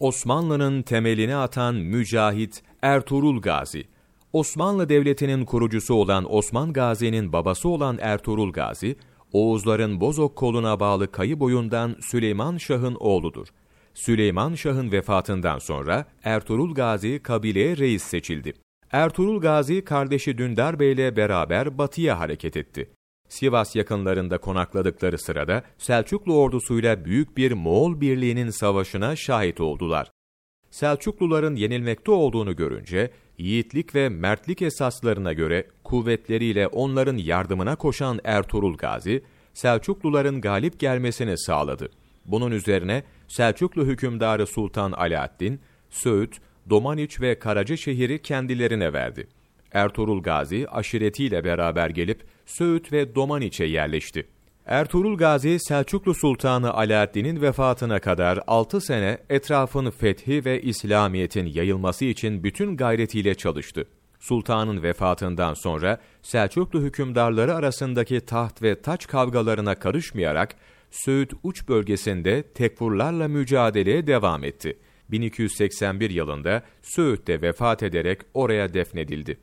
Osmanlı'nın temelini atan mücahit Ertuğrul Gazi. Osmanlı Devleti'nin kurucusu olan Osman Gazi'nin babası olan Ertuğrul Gazi, Oğuzların Bozok koluna bağlı kayı boyundan Süleyman Şah'ın oğludur. Süleyman Şah'ın vefatından sonra Ertuğrul Gazi kabileye reis seçildi. Ertuğrul Gazi kardeşi Dündar Bey ile beraber batıya hareket etti. Sivas yakınlarında konakladıkları sırada Selçuklu ordusuyla büyük bir Moğol birliğinin savaşına şahit oldular. Selçukluların yenilmekte olduğunu görünce, yiğitlik ve mertlik esaslarına göre kuvvetleriyle onların yardımına koşan Ertuğrul Gazi, Selçukluların galip gelmesini sağladı. Bunun üzerine Selçuklu hükümdarı Sultan Alaaddin, Söğüt, Domaniç ve Karacaşehir'i kendilerine verdi. Ertuğrul Gazi aşiretiyle beraber gelip Söğüt ve Domaniç'e yerleşti. Ertuğrul Gazi Selçuklu Sultanı Alaaddin'in vefatına kadar 6 sene etrafın fethi ve İslamiyet'in yayılması için bütün gayretiyle çalıştı. Sultanın vefatından sonra Selçuklu hükümdarları arasındaki taht ve taç kavgalarına karışmayarak Söğüt uç bölgesinde tekfurlarla mücadeleye devam etti. 1281 yılında Söğüt'te vefat ederek oraya defnedildi.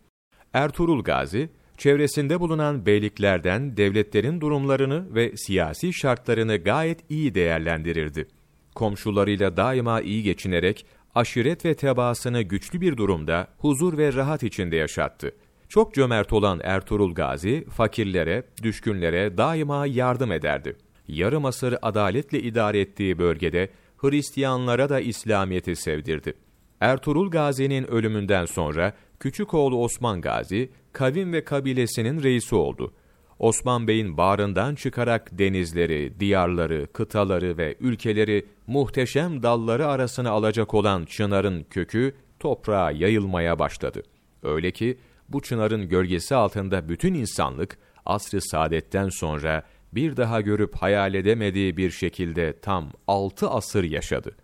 Ertuğrul Gazi, çevresinde bulunan beyliklerden devletlerin durumlarını ve siyasi şartlarını gayet iyi değerlendirirdi. Komşularıyla daima iyi geçinerek aşiret ve tebaasını güçlü bir durumda huzur ve rahat içinde yaşattı. Çok cömert olan Ertuğrul Gazi, fakirlere, düşkünlere daima yardım ederdi. Yarım asır adaletle idare ettiği bölgede Hristiyanlara da İslamiyet'i sevdirdi. Ertuğrul Gazi'nin ölümünden sonra küçük oğlu Osman Gazi, kavim ve kabilesinin reisi oldu. Osman Bey'in bağrından çıkarak denizleri, diyarları, kıtaları ve ülkeleri muhteşem dalları arasına alacak olan çınarın kökü toprağa yayılmaya başladı. Öyle ki bu çınarın gölgesi altında bütün insanlık asr-ı saadetten sonra bir daha görüp hayal edemediği bir şekilde tam altı asır yaşadı.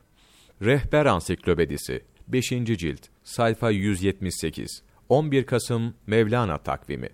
Rehber Ansiklopedisi 5. cilt sayfa 178 11 Kasım Mevlana takvimi